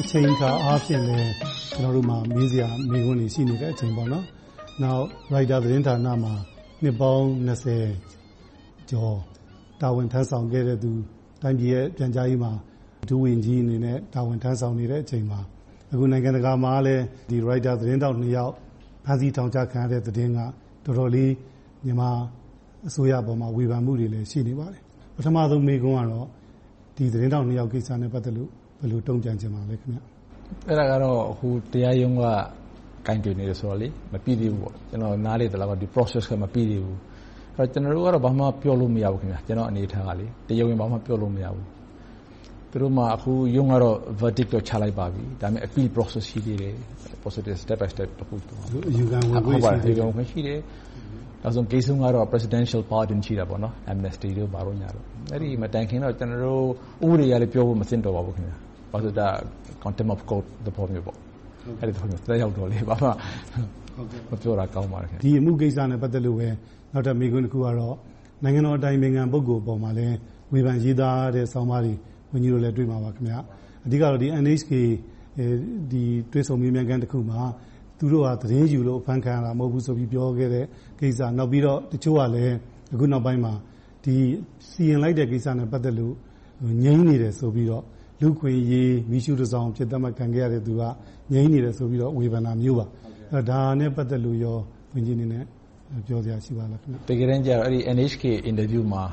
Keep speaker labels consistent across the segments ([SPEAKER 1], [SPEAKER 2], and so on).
[SPEAKER 1] အချိန်အခါအားဖြင့်လည်း ကျနော်တို့မှာ မေးစရာမေးခွန်းတွေ ရှိနေတဲ့အချိန်ပေါ့။နောက် ရိုက်တာသတင်းဌာနမှာ နှစ်ပေါင်း ကျော် တာဝန်ထမ်းဆောင်ခဲ့တဲ့သူ၊တိုင်းပြည်ရဲ့ ပြန်ကြားရေးမှာ ဒုဝန်ကြီးအနေနဲ့ တာဝန်ထမ်းဆောင်နေတဲ့အချိန်မှာ အခု နိုင်ငံတကာမှာလည်း ရိုက်တာသတင်းထောက်နှစ်ယောက် ဖမ်းဆီးထောင်ချခံရတဲ့သတင်းက တော်တော်လေး မြန်မာအစိုးရအပေါ်ဝေဖန်မှုတွေလည်း ရှိနေပါတယ်။ပထမဦးဆုံး မေးခွန်းကတော့ ဒီသတင်းထောက်နှစ်ယောက်ကိစ္စနဲ့ ပတ်သက်လို့ ဘယ်လိုတုံ့ပြန်ချင်ပါလဲခင်ဗျ။
[SPEAKER 2] အဲဒါကတော့တရားရုံးကကိုင်တွယ်နေတယ်ဆိုတော့မပြီးသေးဘူး။ကျနော်နားလည်သလောက်တော့ Process ကမပြီးသေးဘူး။ကျနော်တို့ကတော့ဘာမှပြောလို့မရဘူး။ကျနော့်အနေအထားက။တရားဝင်ဘာမှပြောလို့မရဘူး။သူတို့မှာအခုရုံးကတော့ Verdict တော့ချလိုက်ပါပြီ။ဒါပေမဲ့ Appeal Process ရှိသေးတယ်။ Process Step by Step တခု
[SPEAKER 1] အယူခံဝင်ခွင့်
[SPEAKER 2] ရှိတယ်။နောက်ဆုံး Case ကတော့ Presidential Pardon ရှိတယ်။ Amnesty တို့ဘာတို့ညာတို့။အဲဒီမတိုင်ခင်တော့ကျနော်တို့ဥပဒေအရလည်းပြောဖို့မသင့်တော်ပါဘူး။ဘာဖြစ် လို့လဲဆိုတော့ Contempt of Court သဘောမျိုးပေါ့။အဲဒီသဘောမျိုးသက်ရောက်တော့ဘာမှမပြောတာကောင်းပါတယ်။
[SPEAKER 1] ဒီအမှုကိစ္စနဲ့ပတ်သက်လို့ပဲနောက်ထပ်မေးခွန်းတခုကတော့နိုင်ငံတော်အတိုင်ပင်ခံပုဂ္ဂိုလ်အပေါ်မှာလည်းဝေဖန်ရေးသားတဲ့ဆောင်းပါးတွေဝန်ကြီးတို့လည်းတွေ့မှာပါ။အဓိကတော့ NHK တွေ့ဆုံမေးမြန်းခန်းတခုမှာသူတို့ဟာသတင်းယူလို့အဖမ်းခံရတာမဟုတ်ဘူးဆိုပြီးပြောခဲ့တဲ့ကိစ္စ။နောက်ပြီးတော့တချို့ကလည်းအခုနောက်ပိုင်းမှာစီရင်လိုက်တဲ့ကိစ္စနဲ့ပတ်သက်လို့ငြိမ်းနေတယ်ဆိုပြီးတော့ လူ့အခွင့်အရေးမီးရှူးတစောင်အဖြစ်သတ်မှတ်ခံခဲ့ရတဲ့သူကငြိမ်းနေတယ်ဆိုပြီးတော့ဝေဖန်တာမျိုးပါ။ဒါနဲ့ပတ်သက်လို့ဝန်ကြီးအနေနဲ့ပြောစရာရှိပါလား။
[SPEAKER 2] တကယ်တမ်းကြတော့ NHK အင်တာဗျူးမှာ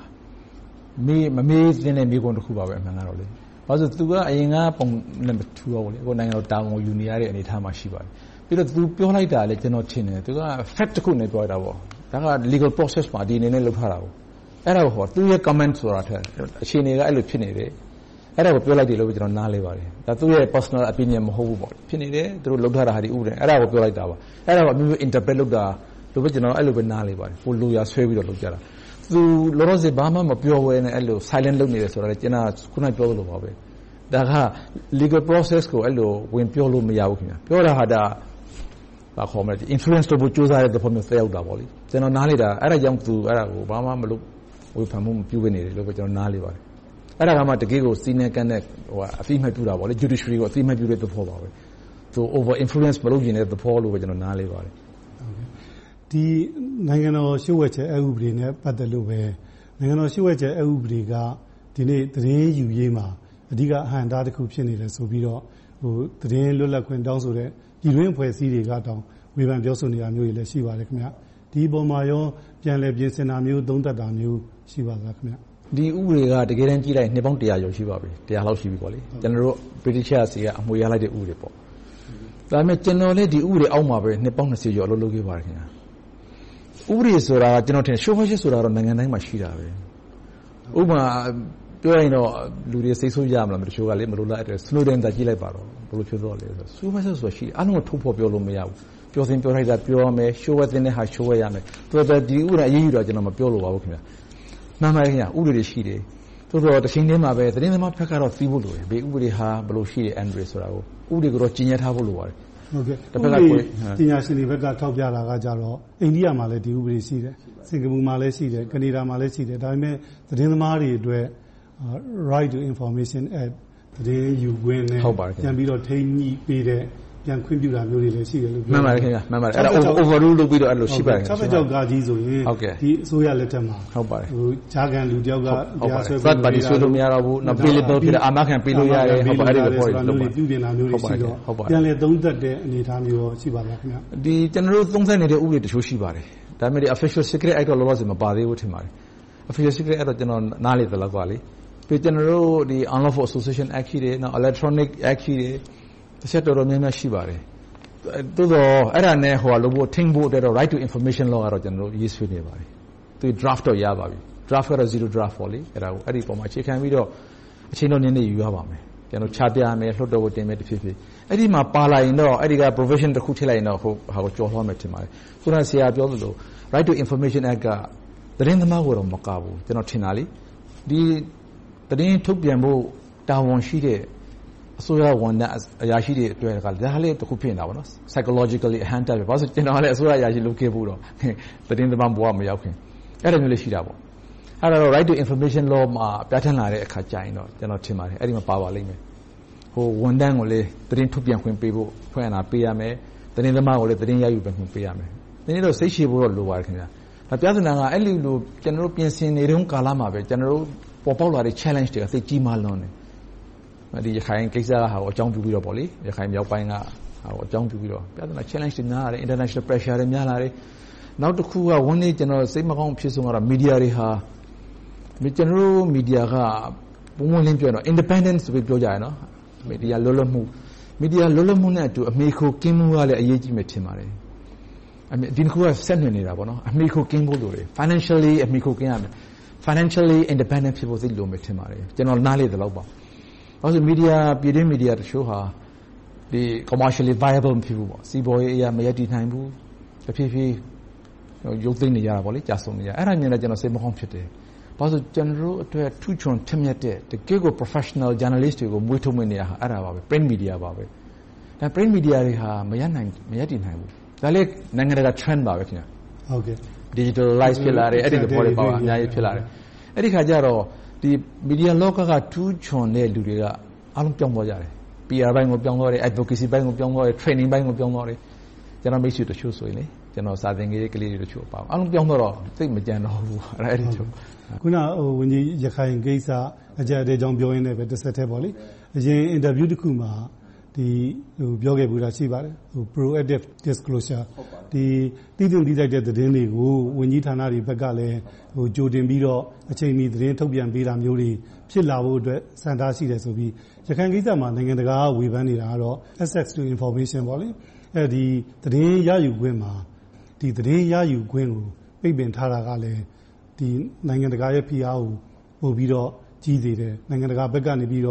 [SPEAKER 2] မမေးသင့်တဲ့မေးခွန်းတခုပါပဲ။အမှန်ကတော့။ဘာဖြစ်လို့လဲဆိုတော့သူကအရင်ကပုံနဲ့မတူတော့ဘူး။အခုနိုင်ငံတော်တာဝန်ကိုယူနေရတဲ့အနေအထားမှာရှိပါတယ်။ပြီးတော့သူပြောလိုက်တာလဲကျနော်ထင်တယ်သူက Fact တခုအနေနဲ့ပြောလိုက်တာပေါ့။ဒါက Legal process မှာဒီအနေနဲ့လုပ်ထားတာ။အဲဒါကိုသူ့ရဲ့ Comment ဆိုတာထက်အခြေအနေကအဲဒီလိုဖြစ်နေတယ်။ အဲဒါကိုပြောလိုက်တယ်လို့ကျနော်နားလည်ပါတယ်။သူ့ရဲ့ Personal opinion မဟုတ်ဘူး။ဖြစ်နေတယ်။သူတို့လုပ်ထားတာဥပဒေ။အဲဒါကိုပြောလိုက်တာပါ။အဲဒါကိုအမျိုးမျိုး Interpret လုပ်တာလို့ကျနော်အဲဒီလိုနားလည်ပါတယ်။လိုရာဆွဲပြီးတော့လုပ်ကြတာ။သူလောလောဆယ်ဘာမှမပြောဘဲနဲ့ Silent လုပ်နေတယ်ဆိုတာကျနော်အခုနပြောသလိုပါပဲ။ဒါက Legal process ကိုအဲဒီလိုဝင်ပြောလို့မရဘူး။ပြောတာက Influence လုပ်ဖို့ကြိုးစားတဲ့သဘောမျိုးသက်ရောက်တာပေါ့။ကျနော်နားလည်တာအဲဒါကြောင့်သူအဲဒါကိုဘာမှမလုပ်ဝေဖန်မှုမပြုဘဲနေတယ်လို့ကျနော်နားလည်ပါတယ်။ အဲဒါကမှတကယ့်ကိုစည်းနဲ့ကမ်းနဲ့အသိအမှတ်ပြုတာ။ Judiciary ကိုအသိအမှတ်ပြုတဲ့သဘောပါပဲ။သူ Over influence မလုပ်ချင်တဲ့သဘောလို့ကျနော်နားလည်ပါတယ်။
[SPEAKER 1] ဒီနိုင်ငံတော်လျှို့ဝှက်ချက်အက်ဥပဒေနဲ့ပတ်သက်လို့ပဲနိုင်ငံတော်လျှို့ဝှက်ချက်အက်ဥပဒေကဒီနေ့သတင်းယူရေးမှာအဓိကအဟန့်အတားတခုဖြစ်နေတယ်ဆိုပြီးတော့သတင်းလွတ်လပ်ခွင့်တောင်းဆိုတဲ့ပြည်တွင်းအဖွဲ့အစည်းတွေကတောင်ဝေဖန်ပြောဆိုနေတာမျိုးတွေလည်းရှိပါတယ်။ဒီအပေါ်မှာပြန်လည်ပြင်ဆင်တာမျိုး၊သုံးသပ်တာမျိုးရှိပါသလား။
[SPEAKER 2] ဒီဥပဒေကတကယ်တမ်းကြည့်လိုက်ရင်နှစ်ပေါင်းတစ်ရာကျော်ရှိပါပြီ။လောက်ရှိပြီ။ကျနော်တို့ဗြိတိသျှဆီကအမွေရလိုက်တဲ့ဥပဒေပေါ့။ဒါပေမဲ့ကျနော်လည်းဒီဥပဒေအောက်မှာပဲနှစ်ပေါင်းကျော်အလုပ်လုပ်ခဲ့ပါတယ်။ဥပဒေဆိုတာကျနော်ထင်တယ်လျှို့ဝှက်ချက်ဆိုတာနိုင်ငံတိုင်းမှာရှိတာပဲ။ဥပမာပြောရရင်တော့လူတွေစိတ်ဆိုးကြမလားတချို့ကမလိုလားအပ်တဲ့ Snowden သာကြည့်လိုက်ပါတော့ဘယ်လိုဖြစ်သွားလဲဆိုတော့လျှို့ဝှက်ချက်ဆိုတာရှိတယ်အားလုံးကိုထုတ်ဖော်ပြောလို့မရဘူးပြောသင်ပြောထိုက်တာပြောရမယ်လျှို့ဝှက်သင့်တဲ့ဟာလျှို့ဝှက်ရမယ်သူကဒီဥပဒေအရေးယူတာကျွန်တော်မပြောလို့ပါဘူးခင်ဗျ မှန်ပါတယ်ခင်ဗျဥပဒေတွေရှိတယ်သို့တော့တစ်ချိန်တည်းမှာပဲသတင်းသမားဘက်ကတော့သိဖို့လိုတယ်ဘေးဥပဒေဟာဘယ်လိုရှိတယ် Android ဆိုတာကိုဥပဒေကတော့ကျင့်ရထားဖို့လိုပါတယ်
[SPEAKER 1] ဟုတ်ကဲ့တစ်ဖက်ကပညာရှင်တွေဘက်ကထောက်ပြတာကကြတော့အိန္ဒိယမှာလည်းဒီဥပဒေရှိတယ်စင်ကာပူမှာလည်းရှိတယ်ကနေဒါမှာလည်းရှိတယ်ဒါပေမဲ့သတင်းသမားတွေအတွက် Right to Information Act သတင်းယူခွင့်နဲ့ပြန်ပြီးတော့ထိန်းညှိပေးတဲ့ ပြန်ခွင့်ပြုတာမျိုးတွေလည်းရှိတယ်လို့
[SPEAKER 2] ပြောမှန်ပါတယ်ခင်ဗျမှန်ပါတယ်အဲ့ဒါ overrule လုပ်ပြီးတော့အဲ့လိုရှိပါတယ်
[SPEAKER 1] ၆ကြောက်ကကြီးဆိုရင်ဒီအစိုးရလက်ထက်မှာ
[SPEAKER 2] ဟုတ်ပါတယ်
[SPEAKER 1] ဟိုဂျာကန်လူတယောက်က
[SPEAKER 2] တရားဆွဲပြီးပါတီဆွဲလို့မရတော့ဘူးနောက် payable ဖြစ်အာမခံပေးလို့ရတယ်
[SPEAKER 1] ဟုတ်ပါအဲ့ဒီ report တွေလုပ်ပါပြုပြင်တာမျိုးတွေရှိတော့ပြန်လေသုံးသက်တဲ့အနေအထားမျိုးရောရှိပါလားခင်ဗျ
[SPEAKER 2] ဒီကျွန်တော်တို့သုံးသက်နေတဲ့ဥပဒေတချို့ရှိပါတယ်ဒါပေမဲ့ official secret act တော့လောလောဆယ်မပါသေးဘူးထင်ပါတယ် official secret act တော့ကျွန်တော်နားလေသလောက်ကလေပြီးကျွန်တော်တို့ဒီ unlawful association act ရှိတယ်နောက် electronic act ရှိတယ် တစ်ချက်တော်တော်များများရှိပါတယ်သို့တော့အဲ့ဒါနဲ့ဟိုကလို့ဖို့ထင်းဖို့အတွက်တော့ right to information law ကတော့ကျွန်တော်တို့ရေးဆွေးနေပါတယ်သူ draft တော့ရပါပြီ draft ကတော့ zero draft ပေါ့လေအဲ့ဒါကိုအဲ့ဒီပုံမှာအခြေခံပြီးတော့အချိန်တော်နည်းနည်းယူရပါမယ်ကျွန်တော်ချပြမယ်လှုပ်တော့တင်မယ်တဖြည်းဖြည်းအဲ့ဒီမှာပါလာရင်တော့အဲ့ဒီက provision တစ်ခုထည့်လိုက်ရင်တော့ဟိုဟာကိုကြော်လွှမ်းမယ်ထင်ပါတယ်ခုနဆရာပြောသလို right to information act ကသတင်းသမားကိုတော့မကဘူးကျွန်တော်ထင်တာလေဒီသတင်းထုတ်ပြန်ဖို့တာဝန်ရှိတဲ့ အစိုးရဝန်ထမ်းအရာရှိတွေအတွက်ဒါလည်းတစ်ခုဖြစ်နေတာပေါ့နော် psychologically အဟန့်တက်ပဲဘာလို့ကျွန်တော်လည်းအစိုးရအရာရှိလုပ်ခဲ့ဖို့တော့သတင်းသမားဘဝမရောက်ခင်အဲ့ဒါမျိုးလေးရှိတာပေါ့အဲ့ဒါတော့ right to information law မှာပြဋ္ဌာန်းလာတဲ့အခါကျရင်တော့ကျွန်တော်ထင်ပါတယ်အဲ့ဒီမှာပါပါလိမ့်မယ်ဝန်ထမ်းကိုလည်းသတင်းထုတ်ပြန်ခွင့်ပေးဖို့ဖွင့်ဟပေးရမယ်။သတင်းသမားကိုလည်းသတင်းရယူခွင့်ပေးရမယ်။ဒီနေ့တော့စိတ်ရှည်ဖို့တော့လိုပါတယ်။ပြဿနာကအဲဒီလိုကျနော်တို့ပြင်ဆင်နေတုန်းကာလမှာပဲကျနော်တို့ပေါ်ပေါက်လာတဲ့ Challenge တွေကသိပ်ကြီးမားလွန်တယ်။ ရခိုင်ကိစ္စကိုအကြောင်းပြုပြီးတော့ရခိုင်မြောက်ပိုင်းကဟာကိုအကြောင်းပြုပြီးတော့ပြဿနာ Challenge တွေများလာတယ်။ International Pressure တွေများလာတယ်။နောက်တခုကဝမ်းနည်းစိတ်မကောင်းအဖြစ်ဆုံးကတော့မီဒီယာတွေဟာကျနော်တို့မီဒီယာကပွင့်ပွင့်လင်းလင်းပြောရင် Independent ဆိုပြီးပြောကြတယ်။မီဒီယာလွတ်လပ်မှုမီဒီယာလွတ်လပ်မှုနဲ့အတူအမှီအခိုကင်းမှုကလည်းအရေးကြီးမယ်ထင်ပါတယ်။ဒီနှစ်ခုကဆက်နွှယ်နေတာ။အမှီအခိုကင်းဖို့လိုတယ်။ Financially အမှီအခိုကင်းရမယ်။ Financially independent ဖြစ်ဖို့သိပ်လိုမယ်ထင်ပါတယ်။ကျနော်နားလည်သလောက်ပေါ့။ ဘာဖြစ်လို့လဲဆိုတော့ပြည်တွင်းမီဒီယာတချို့ဟာ Commercially viable မဖြစ်ဘူး။စီးပွားရေးအရမရပ်တည်နိုင်ဘူး။တဖြည်းဖြည်းရုတ်သိမ်းနေကြတယ်။ကျဆုံးနေကြတယ်။အဲဒါမြင်တော့ကျနော်စိတ်မကောင်းဖြစ်တယ်။ဘာဖြစ်လို့လဲဆိုတော့ကျနော်တို့အတွက်ထူးချွန်ထက်မြက်တဲ့တကယ့်ကို Professional Journalist တွေကိုမွေးထုတ်မယ့်နေရာဟာအဲဒါပါပဲ။ Print Media ပါပဲ။ဒါ Print Media တွေဟာမရပ်တည်နိုင်ဘူး။ဒါလဲနိုင်ငံတကာ Trend ပါပဲ။ Digitalize ဖြစ်လာတယ်။အဲဒီသဘောတွေအများကြီးဖြစ်လာတယ်။အဲဒီအခါကြတော့ မီဒီယာလောကကထူးချွန်တဲ့လူတွေက အားလုံးပြောင်းသွားကြတယ်။ PR ပိုင်းကို ပြောင်းသွားတယ်။ Advocacy ပိုင်းကို ပြောင်းသွားတယ်။ Training ပိုင်းကို ပြောင်းသွားတယ်။ကျနော့်မိတ်ဆွေတချို့ဆိုရင် ကျနော် စာသင်ပေးတဲ့ ကလေးတွေတချို့အားလုံးပြောင်းသွားတော့ သိပ်မကျန်တော့ဘူး။
[SPEAKER 1] အခုန ဝန်ကြီး ရခိုင်ကိစ္စ အကျပ်အတည်းအကြောင်း ပြောရင်လည်းတဆက်တည်း အရင် အင်တာဗျူးတခုမှာ ပြောခဲ့ဖူးတာရှိပါတယ်။ Proactive Disclosure သိသင့်သိထိုက်တဲ့ သတင်းတွေကို ဝန်ကြီးဌာနတွေဘက်ကလည်း ကြိုတင်ပြီးတော့ အချိန်မီ သတင်းထုတ်ပြန်ပေးတာမျိုးတွေ ဖြစ်လာဖို့အတွက် ဆန္ဒရှိတယ်ဆိုပြီး ရခိုင်ကိစ္စမှာ နိုင်ငံတကာက ဝေဖန်နေတာကတော့ Access to Information သတင်းရယူခွင့်မှာ သတင်းရယူခွင့်ကို ပိတ်ပင်ထားတာကလဲနိုင်ငံတကာရဲ့ ဖိအားကို ပိုပြီးတော့ ကြီးစေတယ်။နိုင်ငံတကာဘက်ကနေ သတင်း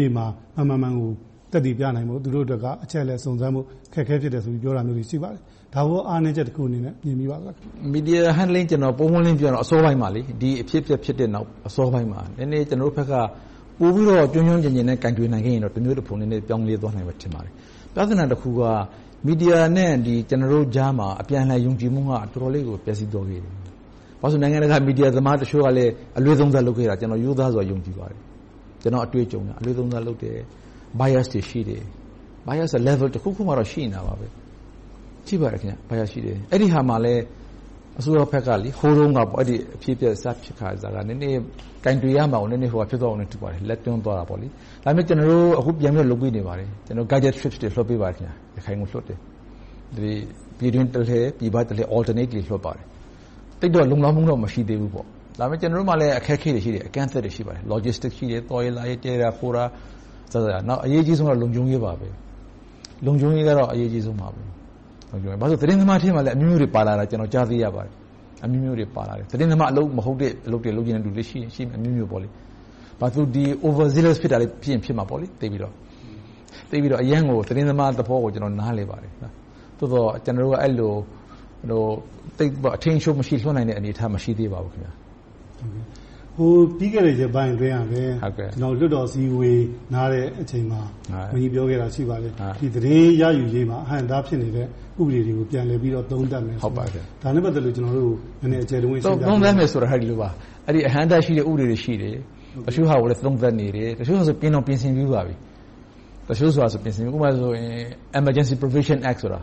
[SPEAKER 1] တွေမှာ မှန်မှန်ကန်ကန်ကို သက်သေပြနိုင်ဖို့သူတို့အတွက်ကအချက်အလက်စုံစမ်းဖို့အခက်အခဲဖြစ်တယ်ဆိုပြီးပြောတာမျိုးတွေရှိပါတယ်။ဒါကိုအားနည်းချက်တခုအနေနဲ့မြင်မိပါသလား။
[SPEAKER 2] Media Handling ပွင့်ပွင့်လင်းလင်းပြောရရင်အစောပိုင်းမှာဒီအဖြစ်အပျက်ဖြစ်တဲ့နောက်အစောပိုင်းမှာနည်းနည်းကျနော်တို့ဘက်ကပိုပြီးတော့ကျွမ်းကျွမ်းကျင်ကျင်နဲ့ကိုင်တွယ်နိုင်ခဲ့ရင်တော့တမျိုးတဖုံပြောင်းလဲသွားနိုင်မယ်ထင်ပါတယ်။ပြဿနာတခုကမီဒီယာနဲ့ကျနော်တို့ကြားမှာအပြန်အလှန်ယုံကြည်မှုကတော်တော်လေးကိုပျက်စီးသွားခဲ့တယ်။ဘာဖြစ်လို့လဲဆိုတော့နိုင်ငံတကာမီဒီယာသမားတချို့ကလည်းအလွဲသုံးစားလုပ်ခဲ့တာကျနော်ရိုးသားစွာယုံကြည်ပါတယ်။ကျနော့်အတွေ့အကြုံအရအလွဲသုံးစားလုပ်တယ်။ Bias တွေရှိတယ်။ Bias က Level တခုခုမှာတော့ရှိနေတာပဲ။ရှိပါတယ်။ Bias ရှိတယ်။အဲဒီဟာမှာလဲအစိုးရဘက်ကဟိုတုန်းကအဲဒီအဖြစ်အပျက်စဖြစ်ခါစကနည်းနည်းကိုင်တွယ်ရမှာကိုဖြစ်သွားပုံရတယ်။လက်တွန့်သွားတယ်။ဒါပေမဲ့ကျနော်တို့အခုပြန်ပြီးတော့လုပ်ပေးနေပါတယ်။ Guided Trip တွေလွှတ်ပေးပါတယ်။ရခိုင်ကိုလွှတ်တယ်။ပြည်တွင်းတလှည့်၊ပြည်ပတလှည့် Alternately လွှတ်ပါတယ်။သိပ်တော့လုံလောက်မှုတော့မရှိသေးဘူး။ဒါပေမဲ့ကျနော်တို့မှာလည်းအခက်အခဲတွေရှိတယ်။အကန့်အသတ်တွေရှိပါတယ်။ Logistics ရှိတယ်။သွားရေးလာရေးတည် တာခိုတာ။နောက်အရေးကြီးဆုံးကတော့လုံခြုံရေးပါပဲ။လုံခြုံရေးကတော့အရေးကြီးဆုံးပါပဲ။ဘာဖြစ်လို့လဲဆိုတော့သတင်းသမားထဲမှာလည်းအမျိုးမျိုးတွေပါလာတာကျနော်ကြားသိရပါတယ်။သတင်းသမားအလုပ်မဟုတ်တဲ့အလုပ်တွေလုပ်ချင်တဲ့လူတွေရှိတယ်။အမျိုးမျိုးပေါ့။ Over zealous ဖြစ်တာတွေဖြစ်ရင်ဖြစ်မှာပေါ့။သိပ်ပြီးတော့အရမ်းကိုသတင်းသမားသဘောကိုကျနော်နားလည်ပါတယ်။သို့သော်ကျနော်တို့ကအဲဒီလိုအထိန်းအချုပ်မရှိလွှတ်နိုင်တဲ့အနေအထားမရှိသေးပါဘူး။
[SPEAKER 1] ပြီးခဲ့တဲ့ရက်ပိုင်းအတွင်းကပဲလွှတ်တော်အစည်းအဝေးနားတဲ့အချိန်မှာဝန်ကြီးပြောခဲ့တာရှိပါတယ်။သတင်းရယူရေးမှာအဟန့်အတားဖြစ်နေတဲ့ဥပဒေတွေကိုပြန်လည်ပြီးတော့သုံးသပ်မယ်ဆိုပြီး။ဒါနဲ့ပတ်သက်လို့ကျနော်တို့ကိုနည်းနည်းအကျယ်တဝင့်ရှင်းပြပေးပါ။
[SPEAKER 2] သုံးသပ်မယ်ဆိုတာဒီလိုပါအဟန့်အတားရှိတဲ့ဥပဒေတွေရှိတယ်။တချို့ဟာကိုလည်းသုံးသပ်နေတယ်။တချို့ဟာတွေပြင်တောင်ပြင်ဆင်ပြီးပါပြီ။ဥပမာ Emergency Provision Act ဆိုတာ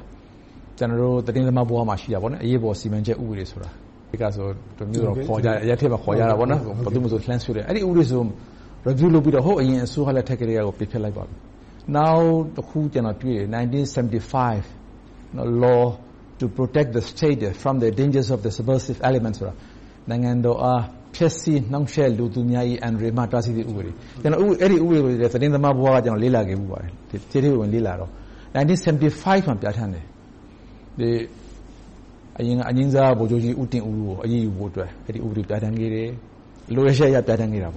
[SPEAKER 2] ကျနော်တို့သတင်းသမားဘဝမှာရှိတယ်။အရေးပေါ်စီမံချက်ဥပဒေဆိုတာ။ အရပ်ဘက်မှာခေါ်ကြတယ်။အဲဒီဥပဒေဆို Review လုပ်ပြီးတော့ဟိုးအရင်အစိုးရလက်ထက်ကတည်းကပယ်ဖျက်လိုက်ပါပြီ။နောက်တခုကျနော်တွေ့တယ်1975 Law to protect the state from the dangers of the subversive elements ဆိုတာနိုင်ငံတော်အားဖျက်ဆီးနှောင့်ယှက်လိုသူများ၏အန္တရာယ်မှတားဆီးရေးဥပဒေ။အဲဒီဥပဒေကိုသတင်းသမားဘဝကလေ့လာခဲ့ဖူးပါတယ်။ထဲထဲဝင်ဝင်လေ့လာတော့1975မှာပြဌာန်းတယ်။ အရင်ကအငြိမ်းစားဗိုလ်ချုပ်ကြီးဦးတင်ဦးကိုအရေးယူဖို့အတွက်အဲဒီဥပဒေကိုပြဌာန်းခဲ့တယ်။လိုအပ်ချက်အရပြဌာန်းခဲ့တယ်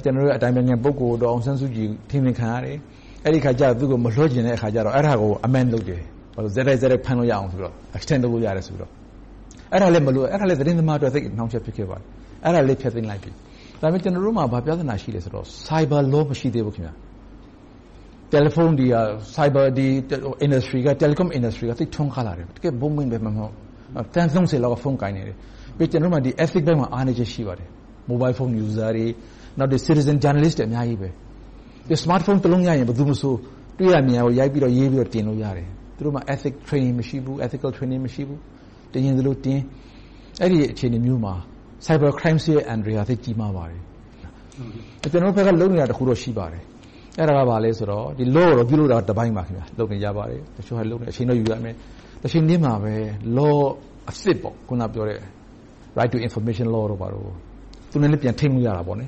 [SPEAKER 2] ။ကျနော်တို့အတိုင်ပင်ခံပုဂ္ဂိုလ်ဒေါ်အောင်ဆန်းစုကြည်ထိန်းသိမ်းခံရတယ်။အဲဒီအခါကြတော့သူကိုမလွှတ်ချင်တဲ့အခါကြတော့အဲဒါကို Amend လုပ်တယ်။ဆက်တိုက်ဆက်တိုက်ဖမ်းလို့ရအောင်ဆိုပြီးတော့ Extend လုပ်လို့ရတယ်ဆိုပြီးတော့။အဲဒါလဲသတင်းသမားအတွက်သိပ်အနှောင့်အယှက်ဖြစ်ခဲ့ပါတယ်။အဲဒါလဲဖျက်သိမ်းလိုက်ပြီ။ဒါပေမဲ့ကျနော်တို့မှာဘာပြဿနာရှိလဲဆိုတော့ Cyber Law မရှိသေးဘူး။တယ်လီဖုန်းတွေက Cyber Industry ကသိပ်ထွန်းကားလာတယ်။တကယ့် သန်းလောက်ဖုန်းကိုင်နေတယ်။ကျနော်တို့မှာ Ethics ပိုင်းမှာအားနည်းချက်ရှိပါတယ်။ Mobile phone users တွေ၊ Citizen journalists တွေအများကြီးပဲ။။ Smartphone တစ်လုံးရရင်ဘယ်သူမဆိုတွေ့ရမြင်ရကိုရိုက်ပြီးတော့ရေးပြီးတော့တင်လို့ရတယ်။သူတို့မှာ Ethic Training မရှိဘူး။ Ethical Training မရှိဘူး။တင်ချင်သလိုတင်။အဲဒီအခြေအနေမျိုးမှာ Cyber Crime ရဲ့အန္တရာယ်ကသိပ်ကြီးမားပါတယ်။ကျနော်တို့ဘက်ကလုပ်နေတာတစ်ခုတော့ရှိပါတယ်။အဲဒါကဘာလဲဆိုတော့ Law ကိုပြုလုပ်တာတစ်ပိုင်းပါ။လုပ်နေကြပါတယ်။တချို့ဟာလုပ်နေတယ်။အချိန်တော့ယူရမယ်။ တချိန်တည်းမှာပဲ Law အသစ်အခုနပြောတဲ့ Right to Information Law တို့ဘာတို့သူနဲ့လည်းပြန်ထိန်းလို့ရတာပေါ့။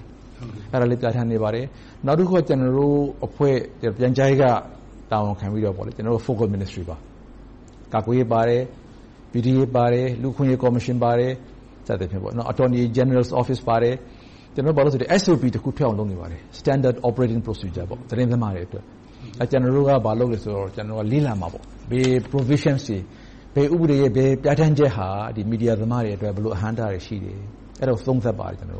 [SPEAKER 2] အဲဒါလေးပြဌာန်းနေပါတယ်။နောက်တစ်ခုကကျနော်တို့အဖွဲ့ပြန်ကြားရေးကတာဝန်ခံပြီးတော့ကျနော်တို့ Focal Ministry ပါ။ကာကွယ်ရေးပါတယ်။ BDA ပါတယ်။လူ့အခွင့်အရေးကော်မရှင်ပါတယ်။စသည်ဖြင့် Attorney General's Office ပါတယ်။ကျနော်တို့ SOP တစ်ခုထွက်အောင်လုပ်နေပါတယ်။ Standard Operating Procedure သတင်းသမားတွေအတွက်။ ကျနော်တို့ကဘာလုပ်လဲဆိုတော့လေ့လာမှာ။ဘယ် Provisions တွေ၊ဘယ်ဥပဒေရဲ့ဘယ်ပြဌာန်းချက်တွေဟာမီဒီယာသမားတွေအတွက်ဘယ်လိုအဟန့်အတားတွေရှိတယ်။အဲဒါတွေကိုသုံးသပ်ပါတယ်။အဲဒါ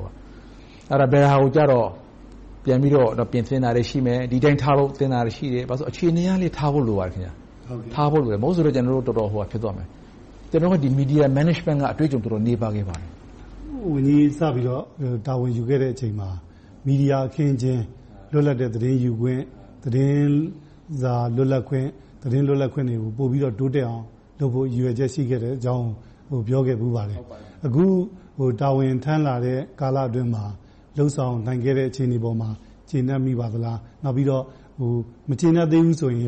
[SPEAKER 2] ဘယ်ဟာကိုကြတော့ပြန်ပြီးတော့ပြင်ဆင်တာတွေရှိမယ်။ဒီအတိုင်းထားဖို့သင့်တာတွေရှိတယ်။ဘာဖြစ်လို့လဲဆိုတော့အခြေအနေအရထားဖို့လိုပါတယ်။မဟုတ်လို့ကျနော်တို့တော်တော်ဖြစ်သွားမယ်။ကျနော်တို့ Media Management ကအတွေ့အကြုံတော်တော်နည်းပါးခဲ့ပါတယ်။
[SPEAKER 1] ဝန်ကြီးစပြီးတော့တာဝန်ယူခဲ့တဲ့အချိန်မှာမီဒီယာအခင်းအကျင်း၊လွတ်လပ်တဲ့သတင်းယူခွင့်၊ သတင်းစာလွတ်လပ်ခွင့်၊သတင်းလွတ်လပ်ခွင့်တွေကိုပိုပြီးတော့တိုးတက်အောင်လုပ်ဖို့ရည်ရွယ်ချက်ရှိခဲ့တဲ့အကြောင်းကိုပြောခဲ့ဖူးပါတယ်။အခုတာဝန်ထမ်းလာတဲ့ကာလအတွင်းမှာလုပ်ဆောင်နိုင်ခဲ့တဲ့အခြေအနေပေါ်မှာကျေနပ်မိပါသလား။နောက်ပြီးတော့မကျေနပ်သေးဘူးဆိုရင်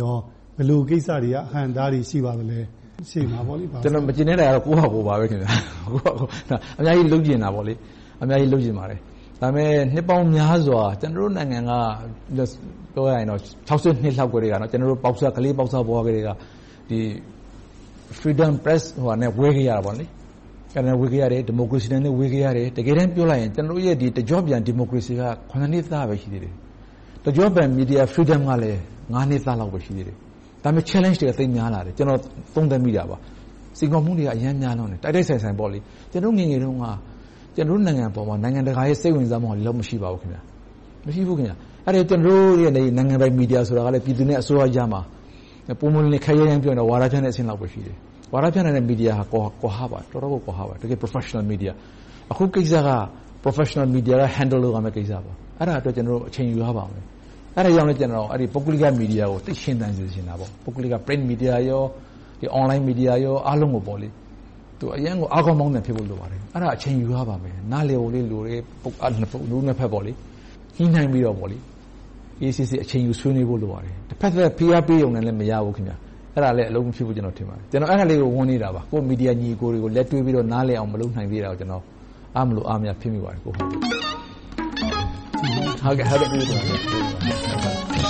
[SPEAKER 1] ဘယ်လိုကိစ္စတွေကအဟန့်အတားတွေရှိပါသလဲ။ရှေ့မှာပေါ့။
[SPEAKER 2] ကျနော်မကျေနပ်တာကတော့ကိုယ့်ဟာကိုယ်ပါပဲ။အများကြီးလုပ်ချင်တာပေါ့။အများကြီးလုပ်ချင်ပါတယ်။ ဒါပေမဲ့နှစ်ပေါင်းများစွာ ကျနော်တို့နိုင်ငံက ပြောရရင်တော့ ၆၂ လောက်ကတည်းက ကျနော်တို့ ကလေးပေါက်စဘဝကတည်းက Freedom Press နဲ့ ဝေးခဲ့ရတယ်။ဒီမိုကရေစီနဲ့ ဝေးခဲ့ရတယ်။တကယ်တမ်း ပြောလိုက်ရင် ကျနော်တို့ရဲ့ တကျော့ပြန် ဒီမိုကရေစီက နှစ်သားပဲ ရှိသေးတယ်။တကျော့ပြန် Media Freedom ကလည်း နှစ်သားလောက်ပဲ ရှိသေးတယ်။ဒါပေမဲ့ Challenge တွေက သိပ်များလာတယ်။ကျနော် သုံးသပ်မိတာပါ။စိန်ခေါ်မှုတွေက အရမ်းများလွန်တယ်။တိုက်တိုက်ဆိုင်ဆိုင်-ကျနော်တို့ ငယ်ငယ်တုန်းက ကျနော်တို့နိုင်ငံပေါ်မှာနိုင်ငံတကာရဲ့စိတ်ဝင်စားမှုကဒီလောက်မရှိပါဘူး။မရှိဘူး။ကျနော်တို့ရဲ့နိုင်ငံပိုင်မီဒီယာဆိုတာကလည်းပြည်သူနဲ့အစိုးရကြားမှာပွင့်ပွင့်လင်းလင်းခပ်ရိုင်းရိုင်းပြောရင်ဝါဒဖြန့်တဲ့အဆင့်လောက်ပဲရှိတယ်။ဝါဒဖြန့်နိုင်တဲ့မီဒီယာဟာတော်တော်ကိုကွာဟပါတယ်။တကယ့် Professional Media -အခုကိစ္စက Professional Media က Handle လုပ်ရမယ့်ကိစ္စပါ။အဲဒါအတွက်ကျနော်တို့အချိန်ယူရပါမယ်။အဲဒါကြောင့်လဲပုဂ္ဂလိကမီဒီယာကိုသိပ်ရှင်သန်စေချင်တာပေါ့။ပုဂ္ဂလိက Print Media, Online Media အားလုံးကို အရမ်းကိုအားကောင်းမောင်းသန်ဖြစ်ဖို့လိုပါတယ်။အဲဒါအချိန်ယူရပါမယ်။နားလည်ဖို့လိုတယ်။နှစ်ဦးနှစ်ဘက်ညှိနှိုင်းပြီးတော့အေးအေးဆေးဆေးအချိန်ယူဆွေးနွေးဖို့လိုပါတယ်။တဘက်သတ်ဖိအားပေးရုံနဲ့မရဘူး။အဲဒါလဲအလုပ်မဖြစ်ဘူးကျနော်ထင်ပါတယ်။ကျနော်အဲဒါလေးကိုဝမ်းနည်းတာပါ။ကိုယ့်မီဒီယာညီအကိုတွေကိုလက်တွဲပြီးတော့နားလည်အောင်မလုပ်နိုင်သေးတာကိုအားမလိုအားမရဖြစ်မိပါတယ်။